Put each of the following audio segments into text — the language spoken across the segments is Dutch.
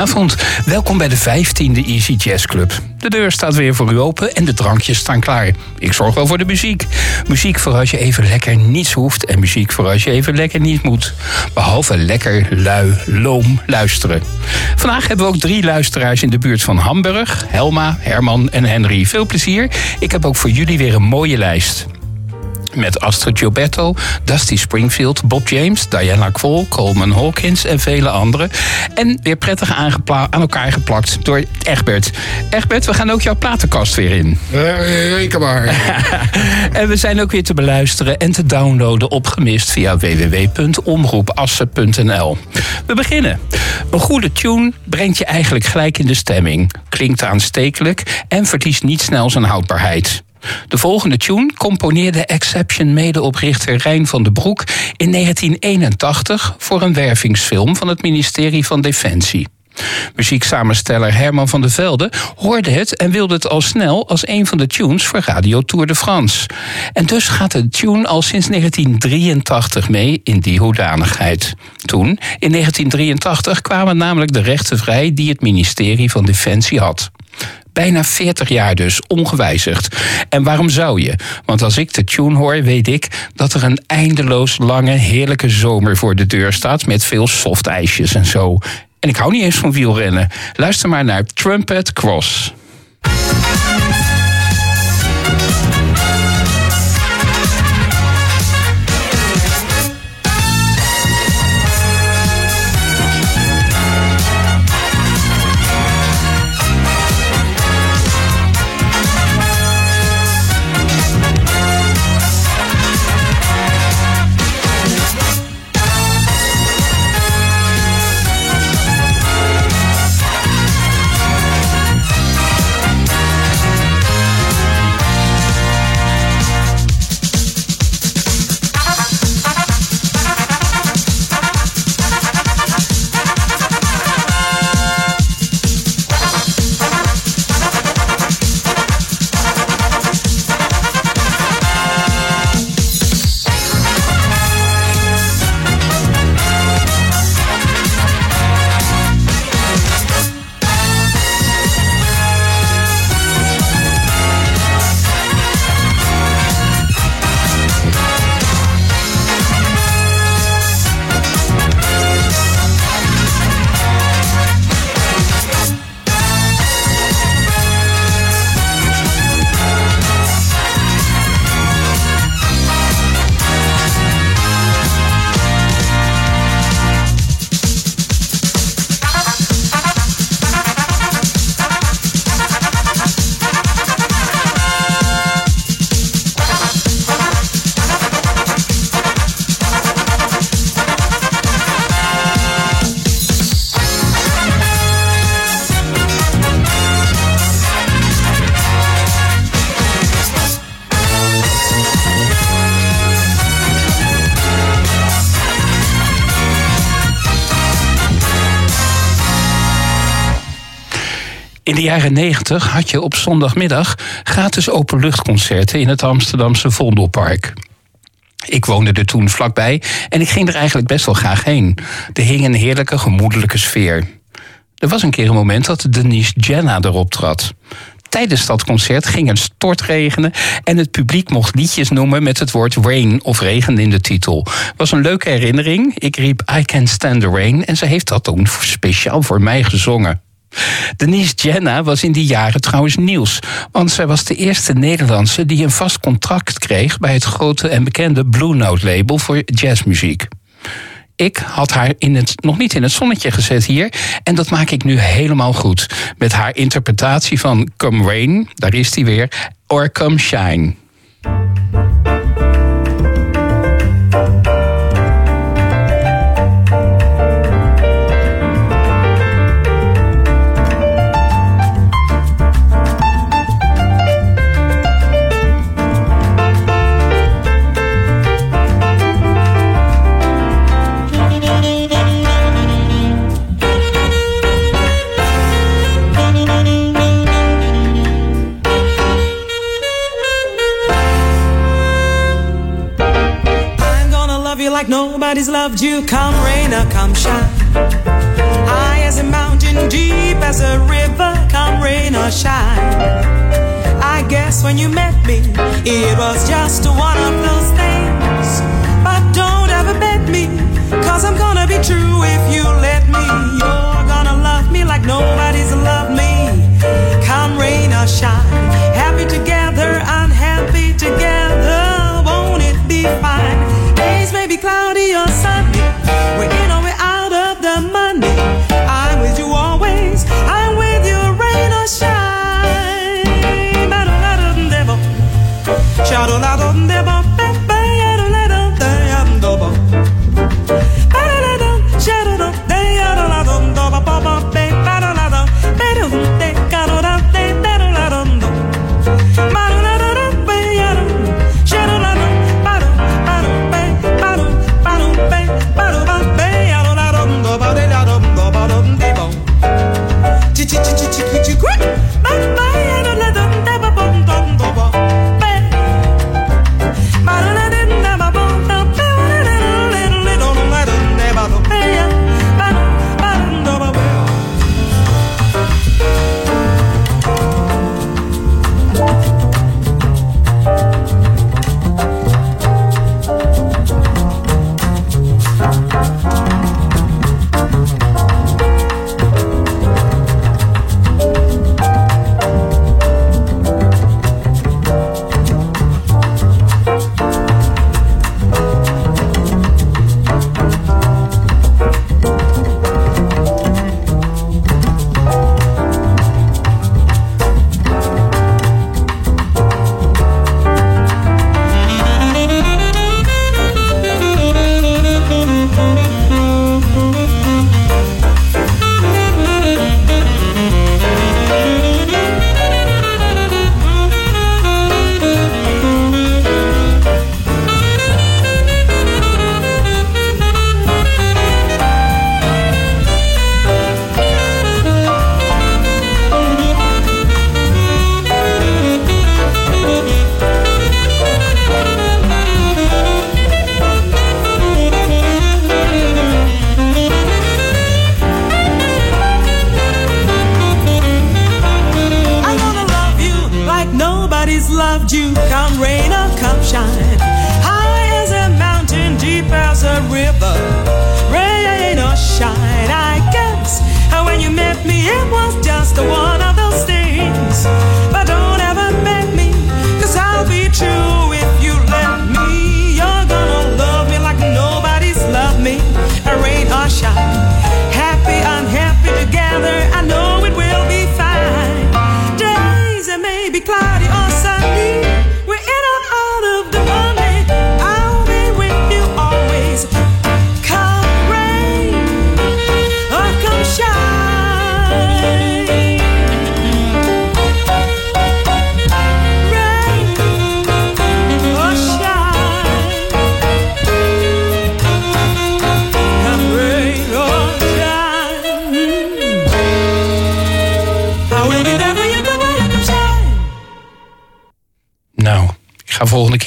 Goedenavond, welkom bij de 15e Easy Jazz Club. De deur staat weer voor u open en de drankjes staan klaar. Ik zorg wel voor de muziek. Muziek voor als je even lekker niets hoeft en muziek voor als je even lekker niet moet. Behalve lekker, lui, loom luisteren. Vandaag hebben we ook drie luisteraars in de buurt van Hamburg. Helma, Herman en Henry. Veel plezier. Ik heb ook voor jullie weer een mooie lijst. Met Astrid Gilberto, Dusty Springfield, Bob James, Diana Kwol, Coleman Hawkins en vele anderen. En weer prettig aan elkaar geplakt door Egbert. Egbert, we gaan ook jouw platenkast weer in. Reken maar. en we zijn ook weer te beluisteren en te downloaden opgemist via www.omroepassen.nl. We beginnen. Een goede tune brengt je eigenlijk gelijk in de stemming. Klinkt aanstekelijk en verliest niet snel zijn houdbaarheid. De volgende tune componeerde Exception medeoprichter Rijn van den Broek in 1981 voor een wervingsfilm van het ministerie van Defensie. Muzieksamensteller Herman van der Velde hoorde het en wilde het al snel als een van de tunes voor Radio Tour de France. En dus gaat de tune al sinds 1983 mee in die hoedanigheid. Toen, in 1983, kwamen namelijk de rechten vrij die het ministerie van Defensie had. Bijna 40 jaar dus, ongewijzigd. En waarom zou je? Want als ik de tune hoor, weet ik dat er een eindeloos lange, heerlijke zomer voor de deur staat met veel softijsjes en zo. En ik hou niet eens van wielrennen. Luister maar naar Trumpet Cross. In de jaren 90 had je op zondagmiddag gratis openluchtconcerten in het Amsterdamse Vondelpark. Ik woonde er toen vlakbij en ik ging er eigenlijk best wel graag heen. Er hing een heerlijke, gemoedelijke sfeer. Er was een keer een moment dat Denise Jenna erop trad. Tijdens dat concert ging het stortregenen en het publiek mocht liedjes noemen met het woord rain of regen in de titel. Was een leuke herinnering. Ik riep I Can Stand the Rain en ze heeft dat toen speciaal voor mij gezongen. Denise Jenna was in die jaren trouwens nieuws. Want zij was de eerste Nederlandse die een vast contract kreeg bij het grote en bekende Blue Note label voor jazzmuziek. Ik had haar in het, nog niet in het zonnetje gezet hier. En dat maak ik nu helemaal goed. Met haar interpretatie van Come Rain, daar is die weer, or Come Shine. nobody's loved you. Come rain or come shine. High as a mountain, deep as a river. Come rain or shine. I guess when you met me, it was just one of those things.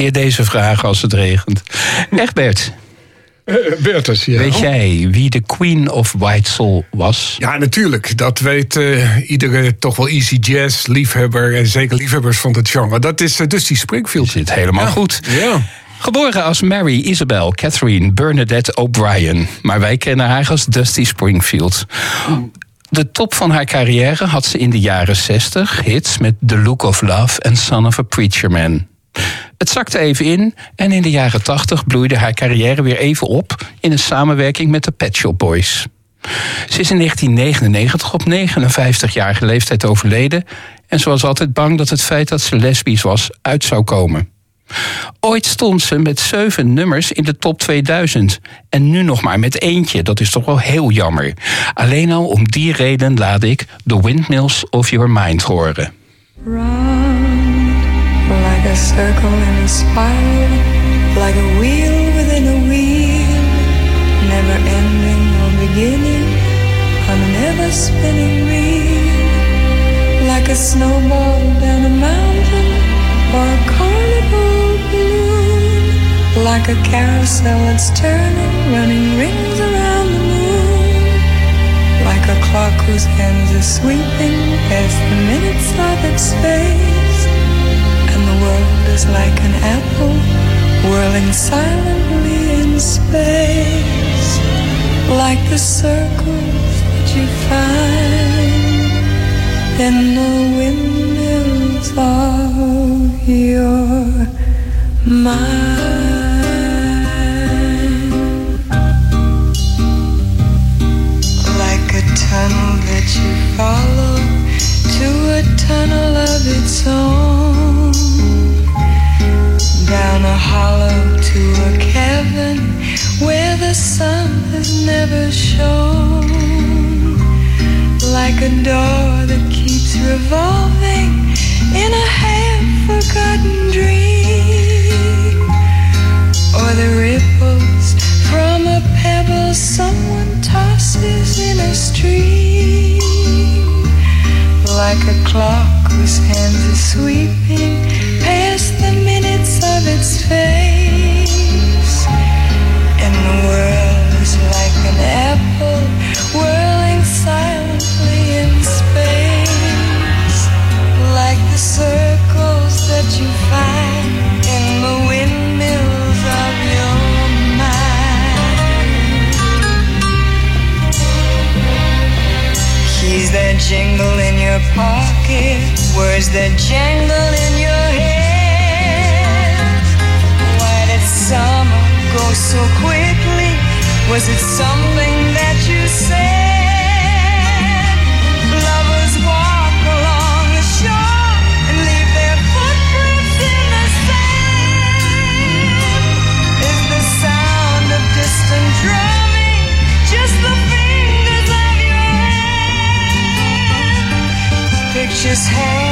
Keer deze vragen als het regent. Egbert, Eh, Bertus, ja. weet jij wie de Queen of White Soul was? Ja, natuurlijk. Dat weet eh, iedere toch wel easy jazz liefhebber en zeker liefhebbers van het genre. Dat is uh, Dusty Springfield. Zit helemaal Ja. goed. Ja. Geboren als Mary Isabel Catherine Bernadette O'Brien. Maar wij kennen haar als Dusty Springfield. De top van haar carrière had ze in de jaren 60 hits met The Look of Love en Son of a Preacher Man. Het zakte even in en in de jaren 80 bloeide haar carrière weer even op in een samenwerking met de Pet Shop Boys. Ze is in 1999 op 59-jarige leeftijd overleden en ze was altijd bang dat het feit dat ze lesbisch was uit zou komen. Ooit stond ze met zeven nummers in de top 2000. En nu nog maar met eentje. Dat is toch wel heel jammer. Alleen al om die reden laat ik The Windmills of Your Mind horen. A circle in a spiral, like a wheel within a wheel, never ending or beginning on an ever spinning reel, like a snowball down a mountain or a carnival balloon, like a carousel that's turning, running rings around the moon, like a clock whose hands are sweeping past the minutes of its face. And the world is like an apple whirling silently in space. Like the circles that you find in the windmills of your mind. like a tunnel that you follow to a tunnel of its own. Down a hollow to a cavern where the sun has never shone. Like a door that keeps revolving in a half forgotten Like a clock whose hands are sweeping your pocket, words that jangle in your head. Why did summer go so quickly? Was it something that you said? his hand.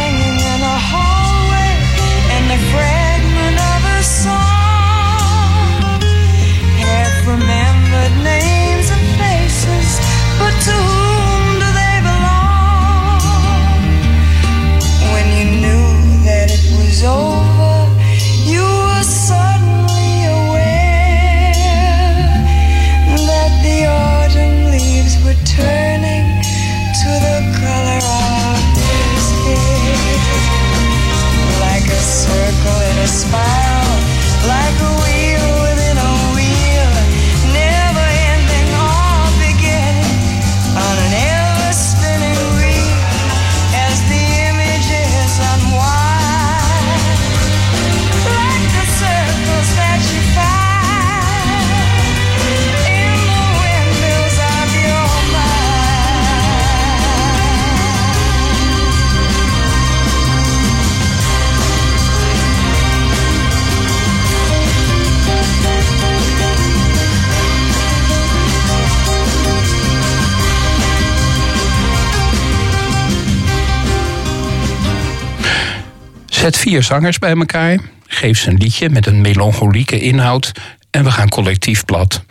Vier zangers bij elkaar, geef ze een liedje met een melancholieke inhoud en we gaan collectief plat.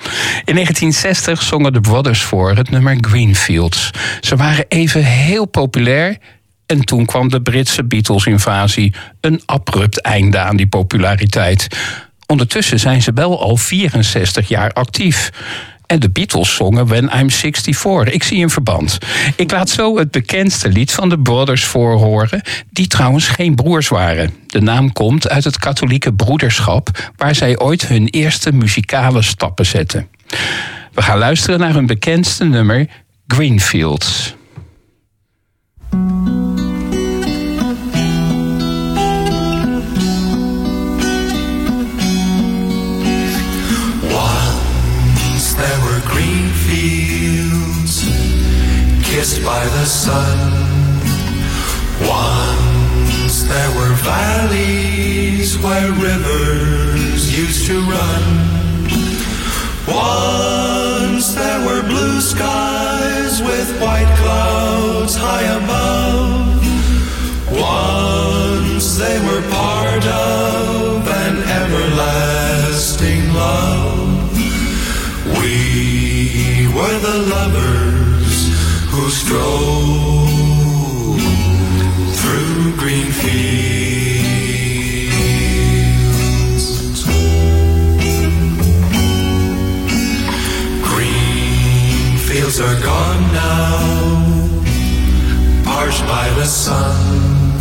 In 1960 zongen de Brothers voor het nummer Greenfields. Ze waren even heel populair en toen kwam de Britse Beatles-invasie. Een abrupt einde aan die populariteit. Ondertussen zijn ze wel al 64 jaar actief. En de Beatles zongen When I'm 64. Ik zie een verband. Ik laat zo het bekendste lied van de Brothers voorhoren, die trouwens geen broers waren. De naam komt uit het katholieke broederschap, waar zij ooit hun eerste muzikale stappen zetten. We gaan luisteren naar hun bekendste nummer, Greenfields. Kissed by the sun. Once there were valleys where rivers used to run. Once there were blue skies with white clouds high above. Once they were part of an everlasting love. We were the lovers are gone now harsh by the sun.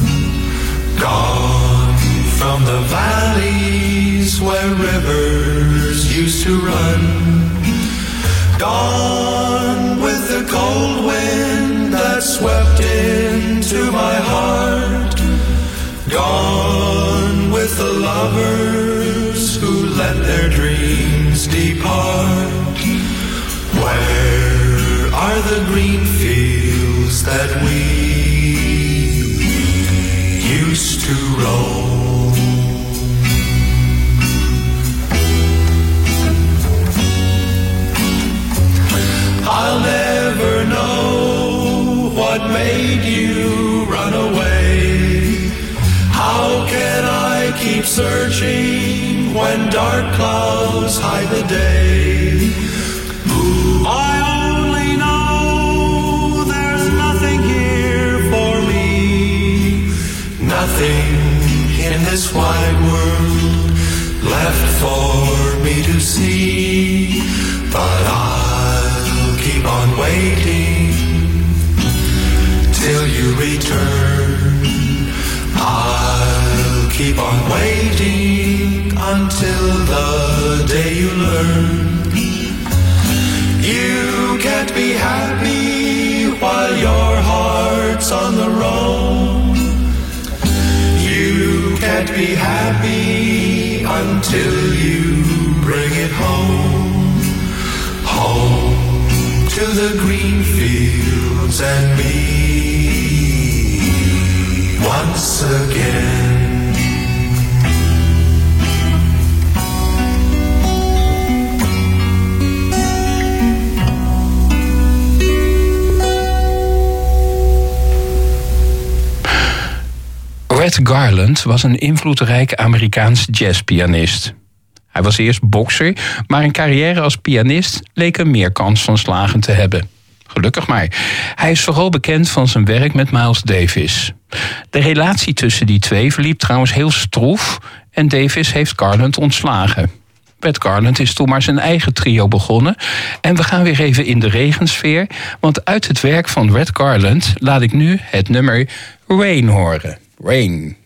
Gone from the valleys where rivers used to run. Gone cold wind that swept into my heart. Gone with the lovers who let their dreams depart. Where are the green fields that we used to roam? I'll never what made you run away. How can I keep searching when dark clouds hide the day? I only know there's nothing here for me. Nothing in this wide world left for me to see. But I'll keep on waiting till you return. I'll keep on waiting until the day you learn. You can't be happy while your heart's on the roam. You can't be happy until you bring it home. The green fields and me once again. Red Garland was een invloedrijke Amerikaans jazzpianist. Hij was eerst bokser, maar een carrière als pianist leek hem meer kans van slagen te hebben. Gelukkig maar. Hij is vooral bekend van zijn werk met Miles Davis. De relatie tussen die twee verliep trouwens heel stroef en Davis heeft Garland ontslagen. Red Garland is toen maar zijn eigen trio begonnen. En we gaan weer even in de regensfeer, want uit het werk van Red Garland laat ik nu het nummer Rain horen. Rain.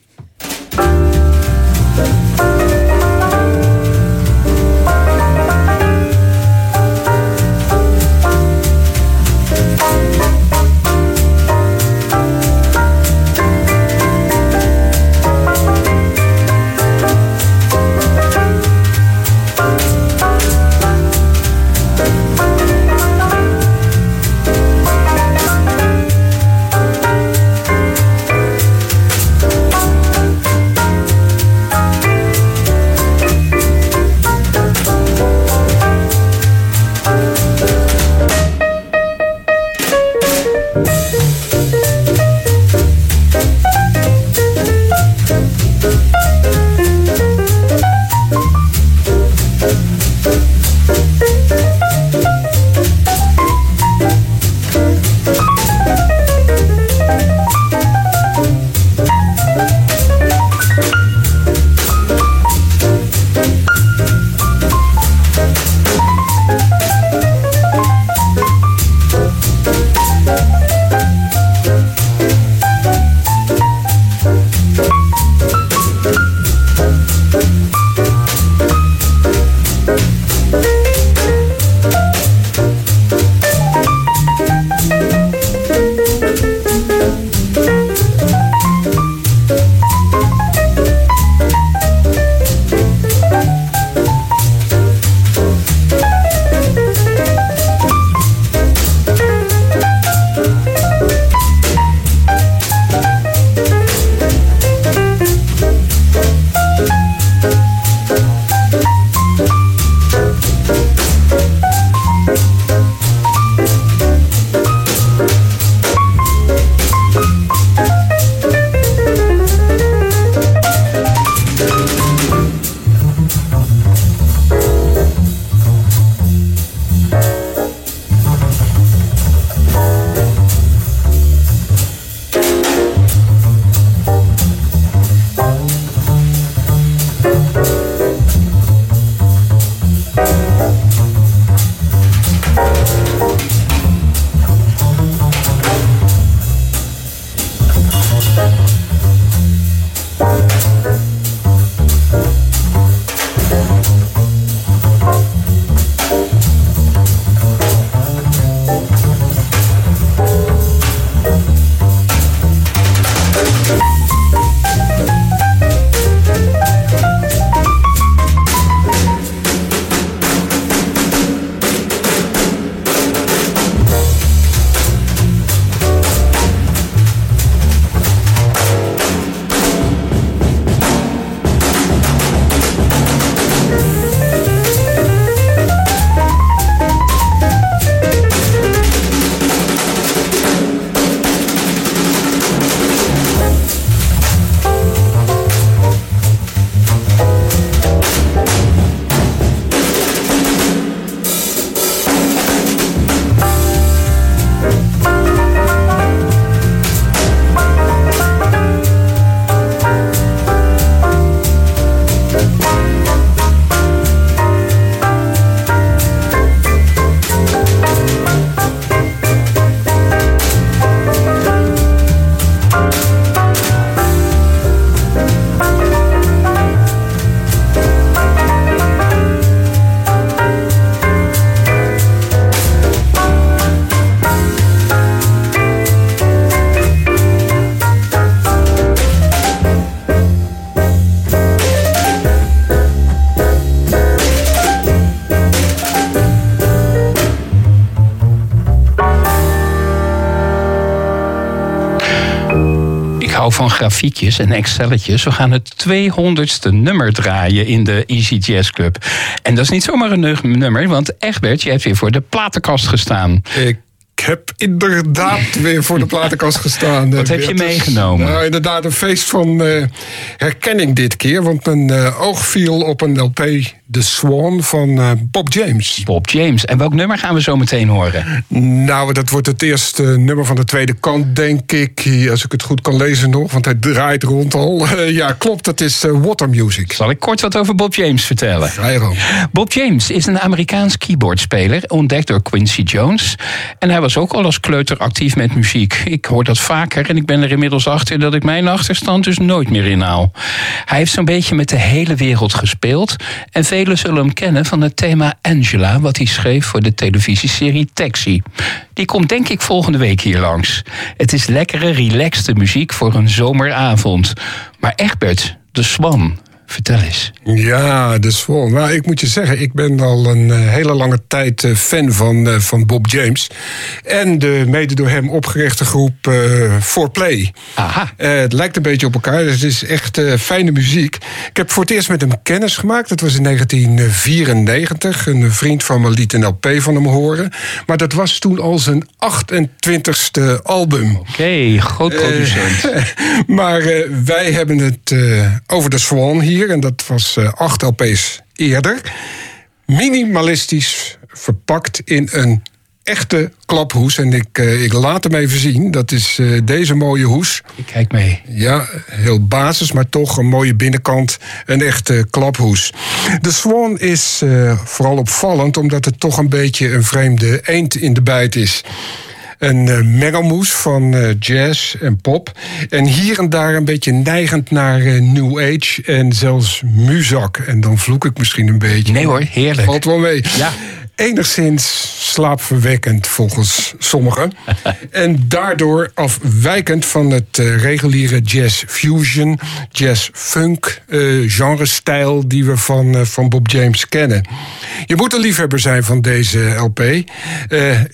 Van grafiekjes en excelletjes. We gaan het 200ste nummer draaien in de Easy Jazz Club. En dat is niet zomaar een nummer, want Egbert, je hebt weer voor de platenkast gestaan. Ik ik heb inderdaad weer voor de platenkast gestaan. Wat heb je meegenomen? Nou, inderdaad, een feest van uh, herkenning dit keer. Want mijn uh, oog viel op een LP, The Swan, van uh, Bob James. Bob James. En welk nummer gaan we zo meteen horen? Nou, dat wordt het eerste nummer van de tweede kant, denk ik. Als ik het goed kan lezen nog, want hij draait rond al. ja, klopt, dat is Water Music. Zal ik kort wat over Bob James vertellen? Vrijdag. Bob James is een Amerikaans keyboardspeler, ontdekt door Quincy Jones. En hij was ook al als kleuter actief met muziek. Ik hoor dat vaker en ik ben er inmiddels achter dat ik mijn achterstand dus nooit meer inhaal. Hij heeft zo'n beetje met de hele wereld gespeeld. En velen zullen hem kennen van het thema Angela, wat hij schreef voor de televisieserie Taxi. Die komt denk ik volgende week hier langs. Het is lekkere, relaxte muziek voor een zomeravond. Maar Egbert, de Swan, Vertel eens. Ja, dus vol. Nou, ik moet je zeggen, ik ben al een uh, hele lange tijd uh, fan van, uh, van Bob James. En de mede door hem opgerichte groep For Play. Aha. het lijkt een beetje op elkaar. Dus het is echt fijne muziek. Ik heb voor het eerst met hem kennis gemaakt. Dat was in 1994. Een vriend van me liet een LP van hem horen. Maar dat was toen al zijn 28ste album. Oké, okay, groot producent. maar wij hebben het over de Swan hier en dat was uh, acht LP's eerder. Minimalistisch verpakt in een echte klaphoes. En ik, uh, ik laat hem even zien. Dat is uh, deze mooie hoes. Ik kijk mee. Ja, heel basis, maar toch een mooie binnenkant. Een echte klaphoes. De Swan is uh, vooral opvallend omdat het toch een beetje een vreemde eend in de bijt is een uh, mengelmoes van uh, jazz en pop. En hier en daar een beetje neigend naar uh, New Age en zelfs muzak. En dan vloek ik misschien een beetje. Nee hoor, heerlijk. Valt wel mee. Ja enigszins slaapverwekkend volgens sommigen. en daardoor afwijkend van het uh, reguliere jazz fusion, jazz funk uh, genre-stijl die we van, uh, van Bob James kennen. Je moet een liefhebber zijn van deze LP.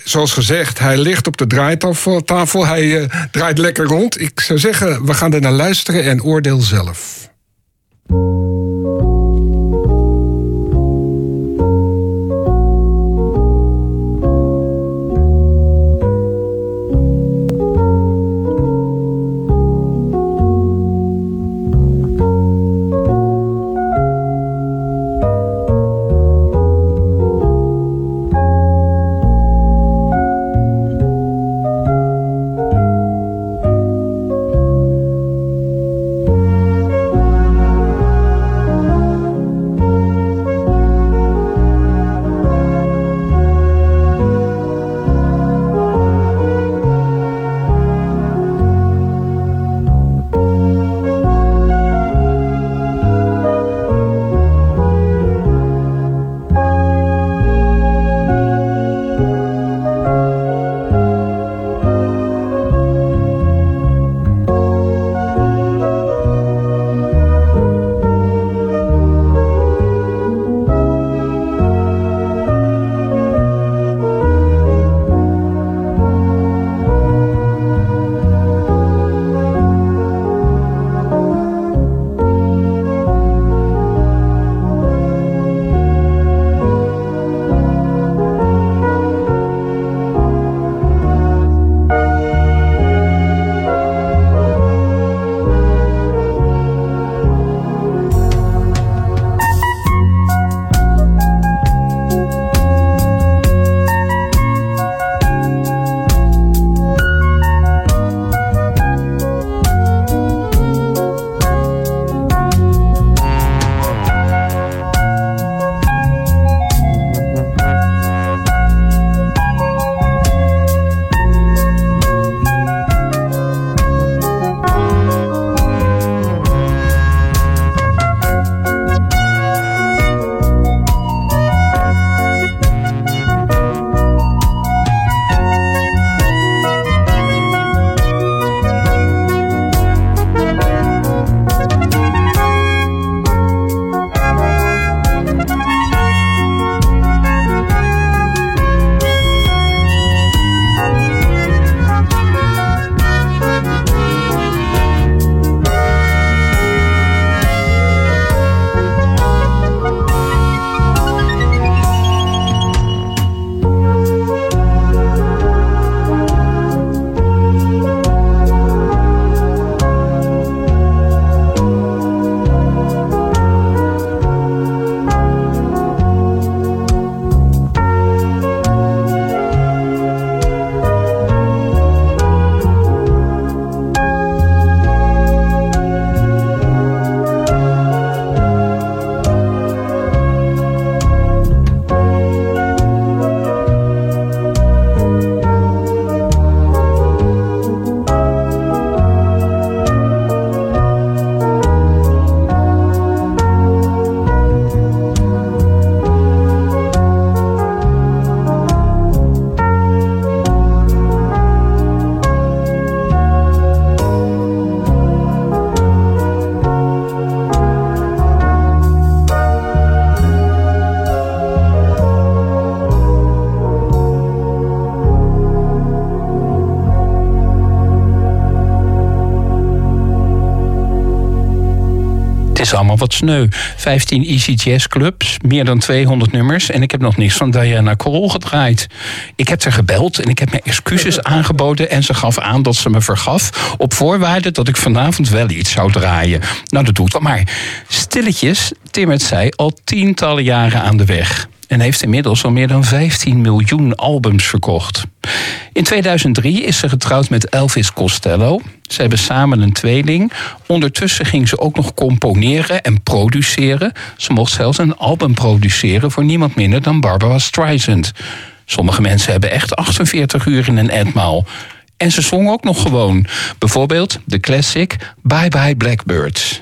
zoals gezegd, hij ligt op de draaitafel. Hij draait lekker rond. Ik zou zeggen, we gaan er naar luisteren en oordeel zelf. Wat sneu. 15 Easy Jazz Clubs, meer dan 200 nummers. En ik heb nog niks van Diana Krol gedraaid. Ik heb haar gebeld en ik heb mijn excuses aangeboden. En ze gaf aan dat ze me vergaf. Op voorwaarde dat ik vanavond wel iets zou draaien. Nou, dat doe ik wel. Maar stilletjes timmert zij al tientallen jaren aan de weg en heeft inmiddels al meer dan 15 miljoen albums verkocht. In 2003 is ze getrouwd met Elvis Costello. Ze hebben samen een tweeling. Ondertussen ging ze ook nog componeren en produceren. Ze mocht zelfs een album produceren voor niemand minder dan Barbara Streisand. Sommige mensen hebben echt 48 uur in een etmaal. En ze zong ook nog gewoon. Bijvoorbeeld de classic Bye Bye Blackbirds.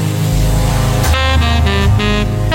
all hand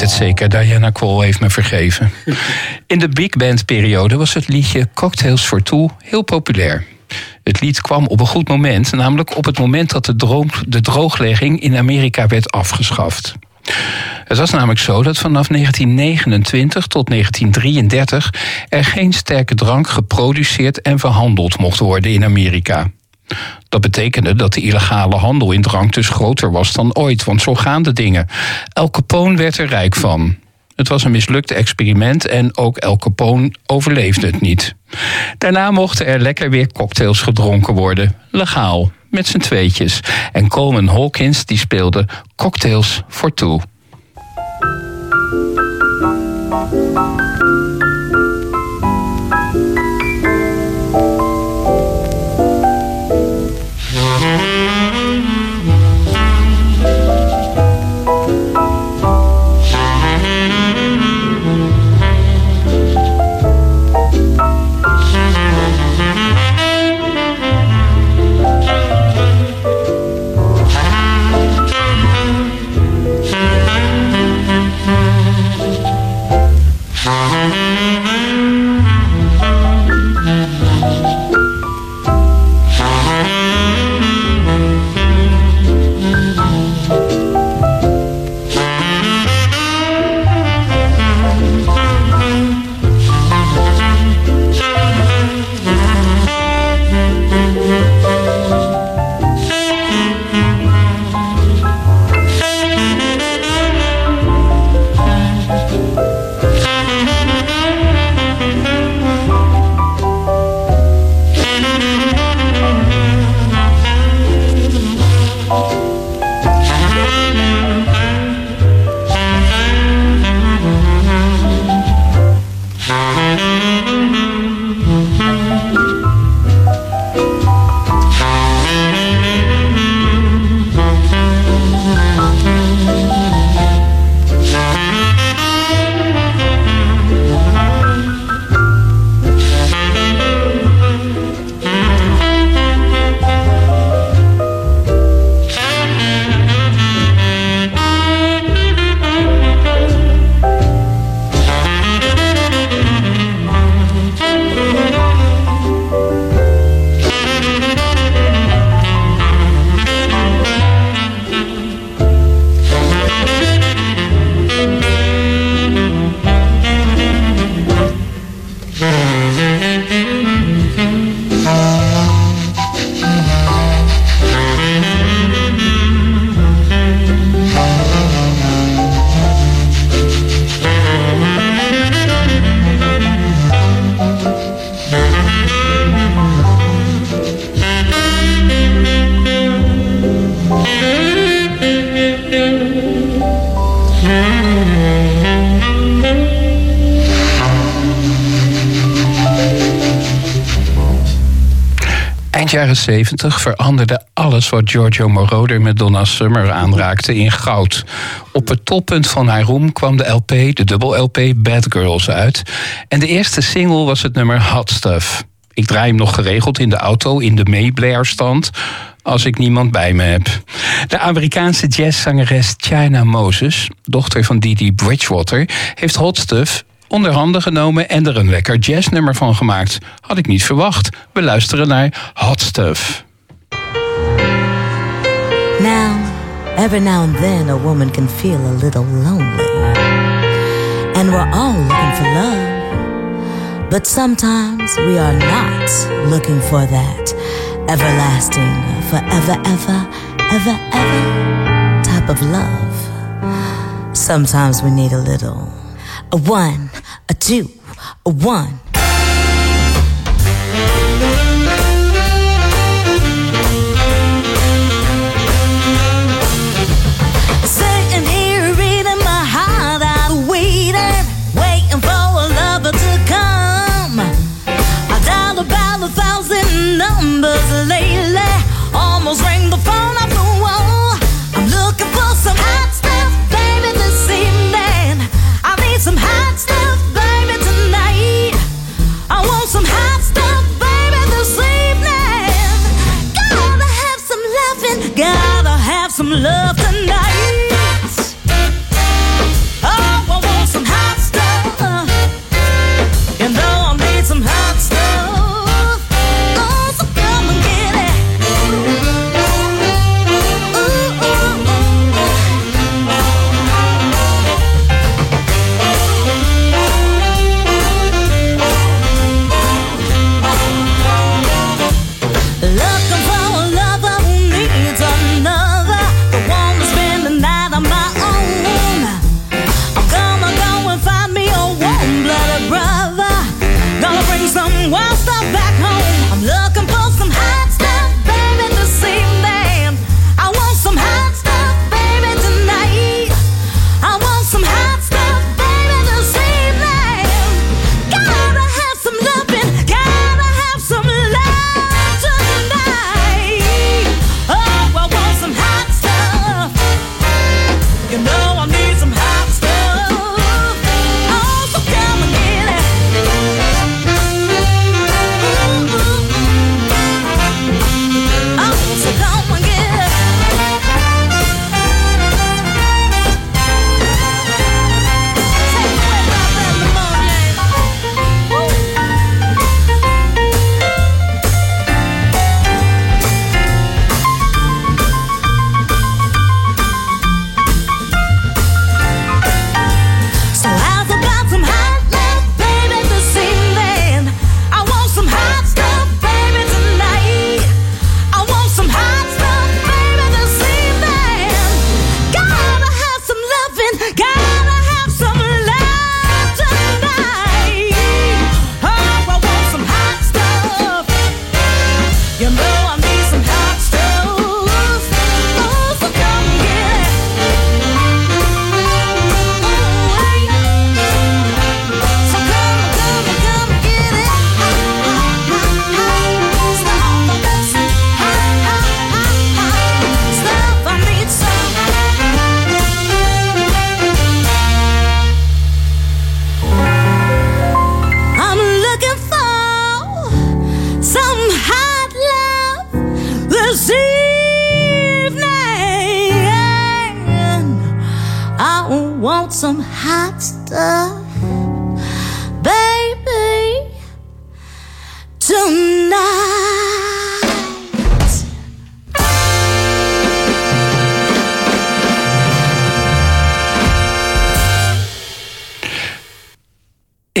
weet het zeker. Diana Krol heeft me vergeven. In de big band periode was het liedje Cocktails for Two heel populair. Het lied kwam op een goed moment, namelijk op het moment dat de, droom, de drooglegging in Amerika werd afgeschaft. Het was namelijk zo dat vanaf 1929 tot 1933 er geen sterke drank geproduceerd en verhandeld mocht worden in Amerika. Dat betekende dat de illegale handel in drank dus groter was dan ooit, want zo gaan de dingen. El Capone werd er rijk van. Het was een mislukt experiment en ook El Capone overleefde het niet. Daarna mochten er lekker weer cocktails gedronken worden, legaal, met z'n tweetjes. En Coleman Hawkins die speelde cocktails voor toe. veranderde alles wat Giorgio Moroder met Donna Summer aanraakte in goud. Op het toppunt van haar roem kwam de LP, de dubbel LP Bad Girls uit. En de eerste single was het nummer Hot Stuff. Ik draai hem nog geregeld in de auto in de meeblairstand als ik niemand bij me heb. De Amerikaanse jazzzangeres China Moses, dochter van Didi Bridgewater, heeft Hot Stuff onder handen genomen en er een lekker jazznummer van gemaakt. Had ik niet verwacht. We luisteren naar Hot Stuff. Now, every now and then a woman can feel a little lonely. And we're all looking for love. But sometimes we are not looking for that everlasting, forever, ever, ever, ever type of love. Sometimes we need a little. A one, a two, a one.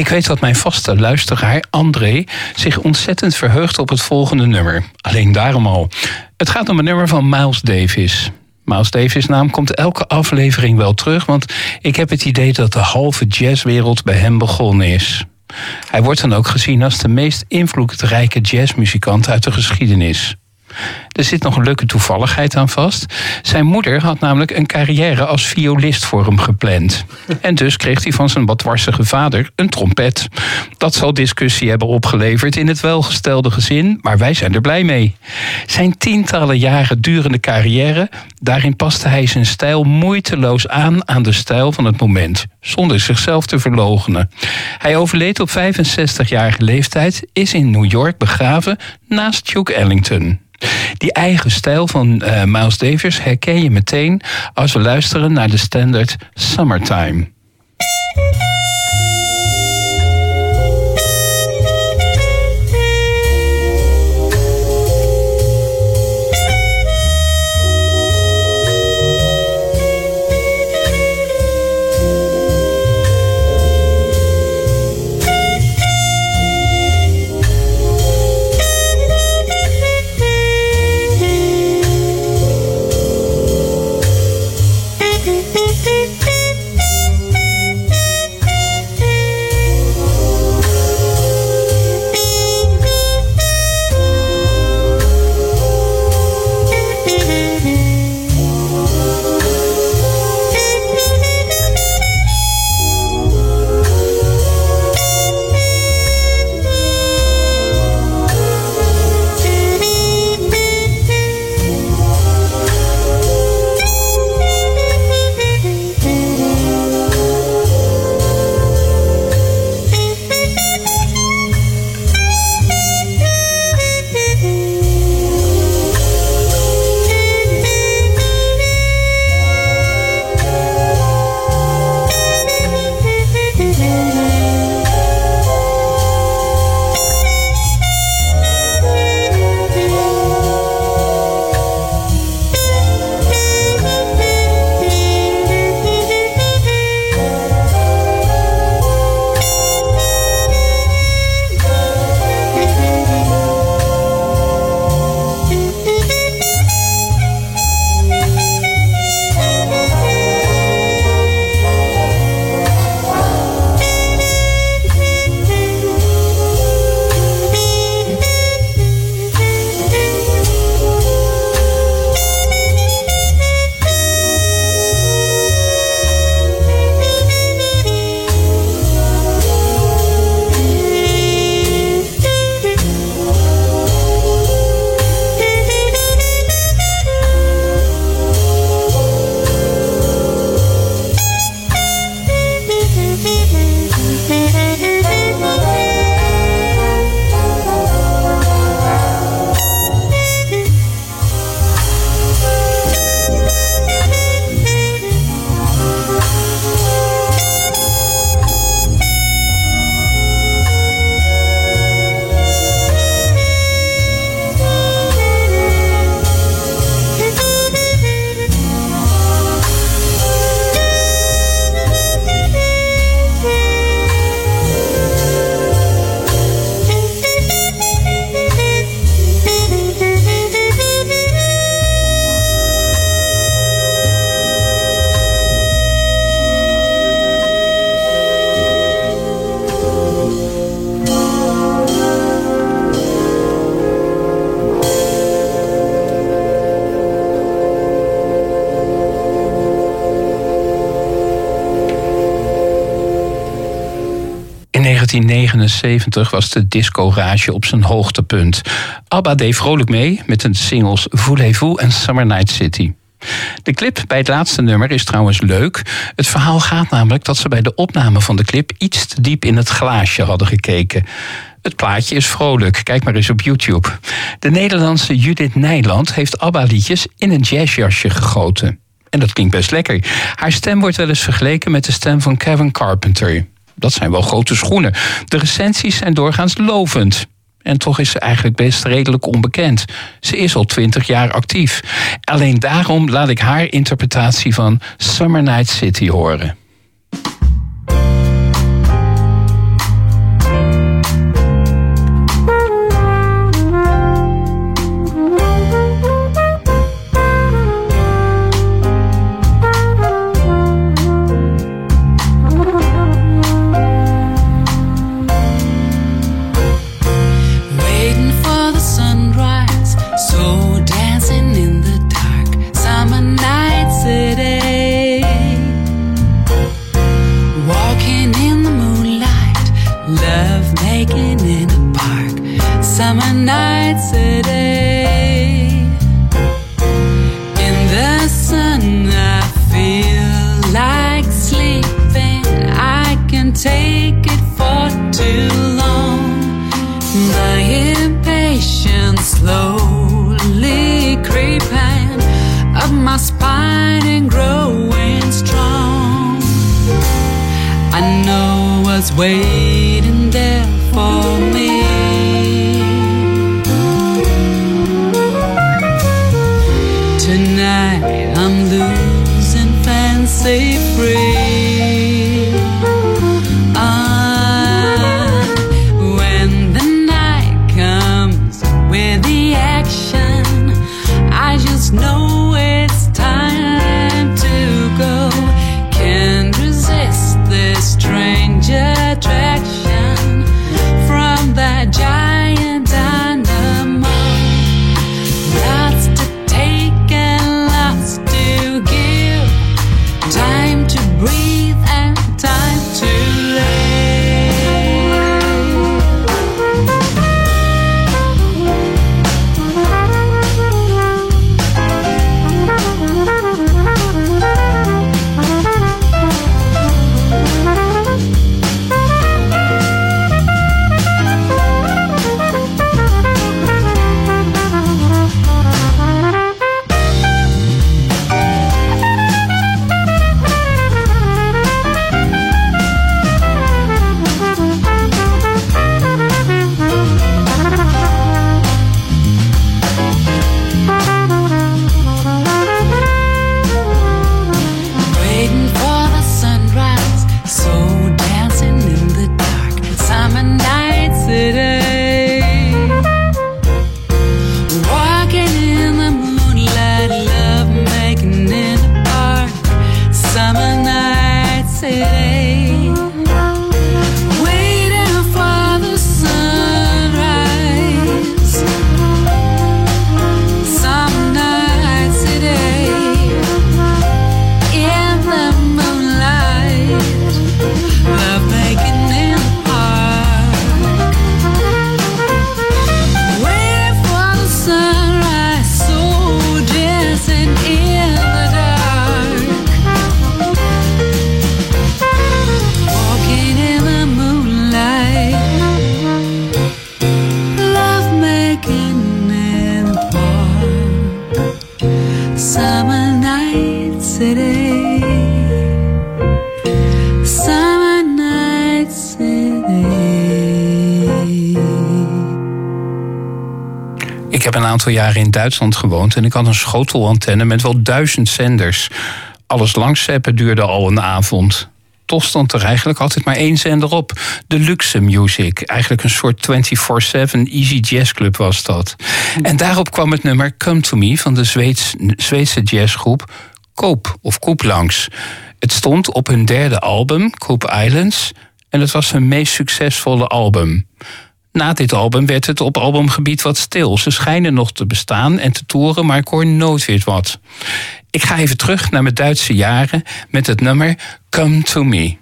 Ik weet dat mijn vaste luisteraar, André, zich ontzettend verheugt op het volgende nummer. Alleen daarom al. Het gaat om een nummer van Miles Davis. Miles Davis' naam komt elke aflevering wel terug, want ik heb het idee dat de halve jazzwereld bij hem begonnen is. Hij wordt dan ook gezien als de meest invloedrijke jazzmuzikant uit de geschiedenis. Er zit nog een leuke toevalligheid aan vast. Zijn moeder had namelijk een carrière als violist voor hem gepland. En dus kreeg hij van zijn watwarsige vader een trompet. Dat zal discussie hebben opgeleverd in het welgestelde gezin, maar wij zijn er blij mee. Zijn tientallen jaren durende carrière, daarin paste hij zijn stijl moeiteloos aan aan de stijl van het moment, zonder zichzelf te verloochenen. Hij overleed op 65-jarige leeftijd, is in New York begraven naast Duke Ellington. Die eigen stijl van uh, Miles Davis herken je meteen als we luisteren naar de standaard Summertime. 1979 was de disco-rage op zijn hoogtepunt. ABBA deed vrolijk mee met de singles Voulez-vous en Summer Night City. De clip bij het laatste nummer is trouwens leuk. Het verhaal gaat namelijk dat ze bij de opname van de clip iets te diep in het glaasje hadden gekeken. Het plaatje is vrolijk, kijk maar eens op YouTube. De Nederlandse Judith Nijland heeft ABBA-liedjes in een jazzjasje gegoten. En dat klinkt best lekker. Haar stem wordt wel eens vergeleken met de stem van Kevin Carpenter. Dat zijn wel grote schoenen. De recensies zijn doorgaans lovend. En toch is ze eigenlijk best redelijk onbekend. Ze is al twintig jaar actief. Alleen daarom laat ik haar interpretatie van Summer Night City horen. Ik heb een aantal jaren in Duitsland gewoond en ik had een schotelantenne met wel duizend zenders. Alles langszeppen duurde al een avond. Toch stond er eigenlijk altijd maar één zender op. De Luxe Music. Eigenlijk een soort 24-7 easy jazz club was dat. En daarop kwam het nummer Come To Me van de Zweeds, Zweedse jazzgroep Koop of Koep langs. Het stond op hun derde album, Koop Islands. En het was hun meest succesvolle album. Na dit album werd het op albumgebied wat stil. Ze schijnen nog te bestaan en te toeren, maar ik hoor nooit weer wat. Ik ga even terug naar mijn Duitse jaren met het nummer Come To Me.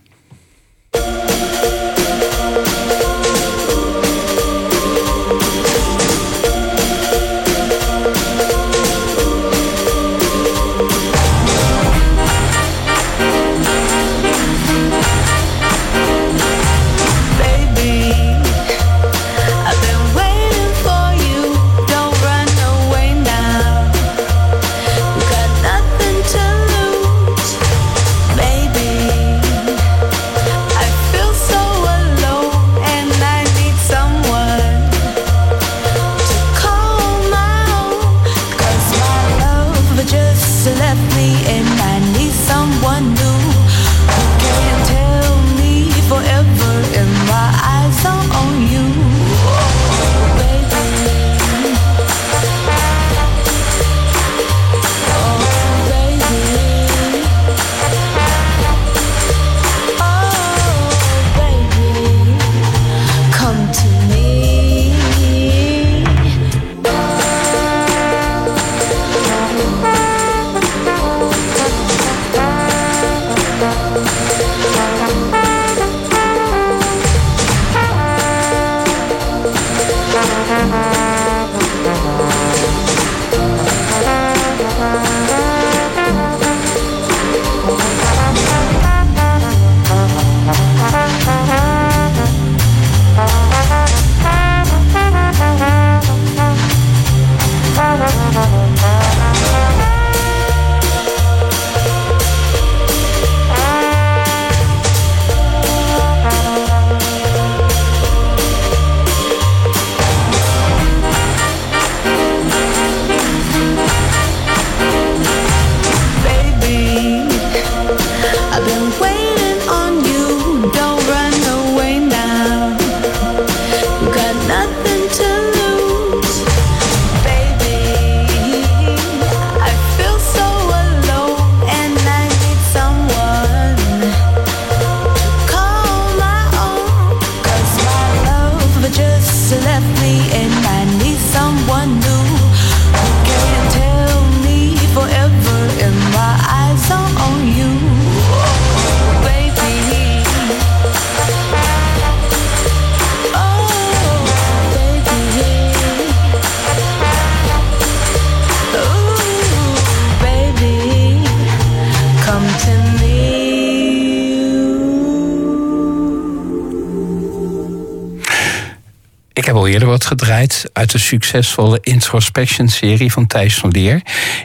Ik heb al eerder wat gedraaid uit de succesvolle Introspection-serie van Thijs van Leer.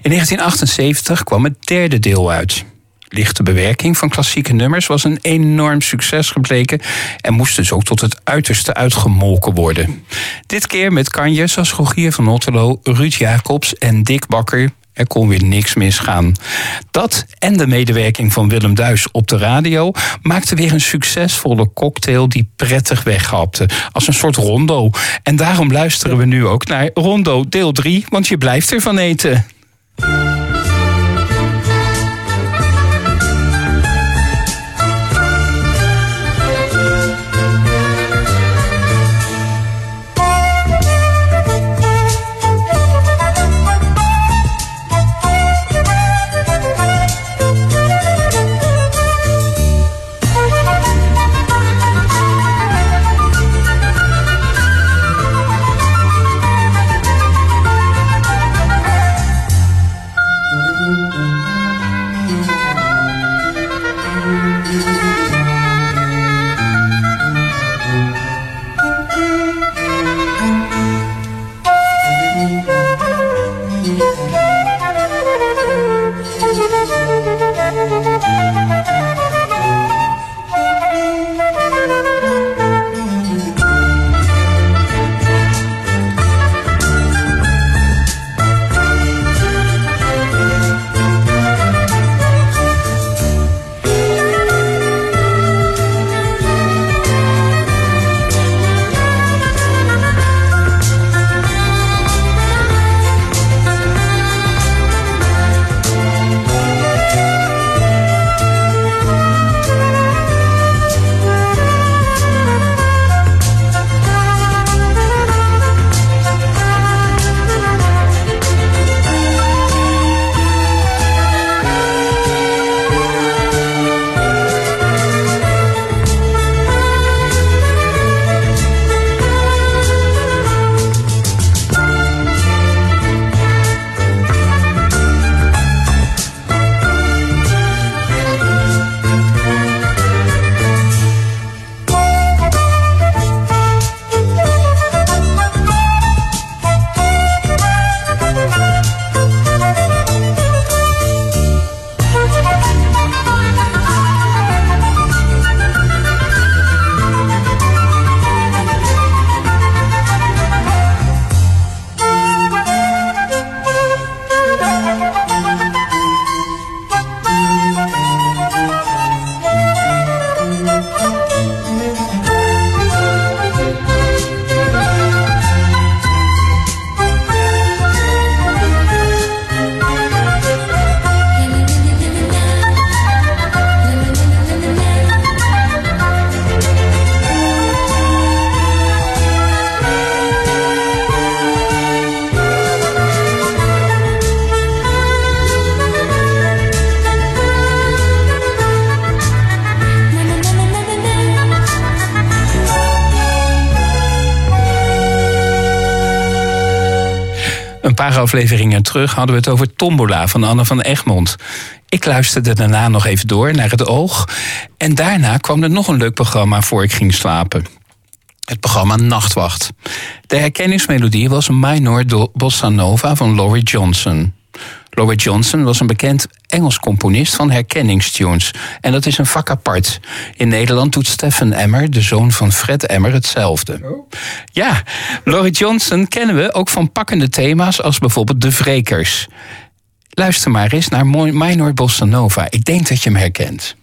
In 1978 kwam het derde deel uit. Lichte bewerking van klassieke nummers was een enorm succes gebleken en moest dus ook tot het uiterste uitgemolken worden. Dit keer met kanjes als Rogier van Otterlo, Ruud Jacobs en Dick Bakker. Er kon weer niks misgaan. Dat en de medewerking van Willem Duis op de radio maakte weer een succesvolle cocktail die prettig weghapte. Als een soort rondo. En daarom luisteren we nu ook naar Rondo deel 3, want je blijft ervan eten. Paar afleveringen terug hadden we het over Tombola van Anne van Egmond. Ik luisterde daarna nog even door naar het oog. En daarna kwam er nog een leuk programma voor ik ging slapen. Het programma Nachtwacht. De herkenningsmelodie was Minor Bossa Nova van Laurie Johnson. Laurie Johnson was een bekend Engels componist van herkenningstunes. En dat is een vak apart. In Nederland doet Stephen Emmer, de zoon van Fred Emmer, hetzelfde. Ja, Laurie Johnson kennen we ook van pakkende thema's als bijvoorbeeld De Vrekers. Luister maar eens naar Minor Bossa Nova. Ik denk dat je hem herkent.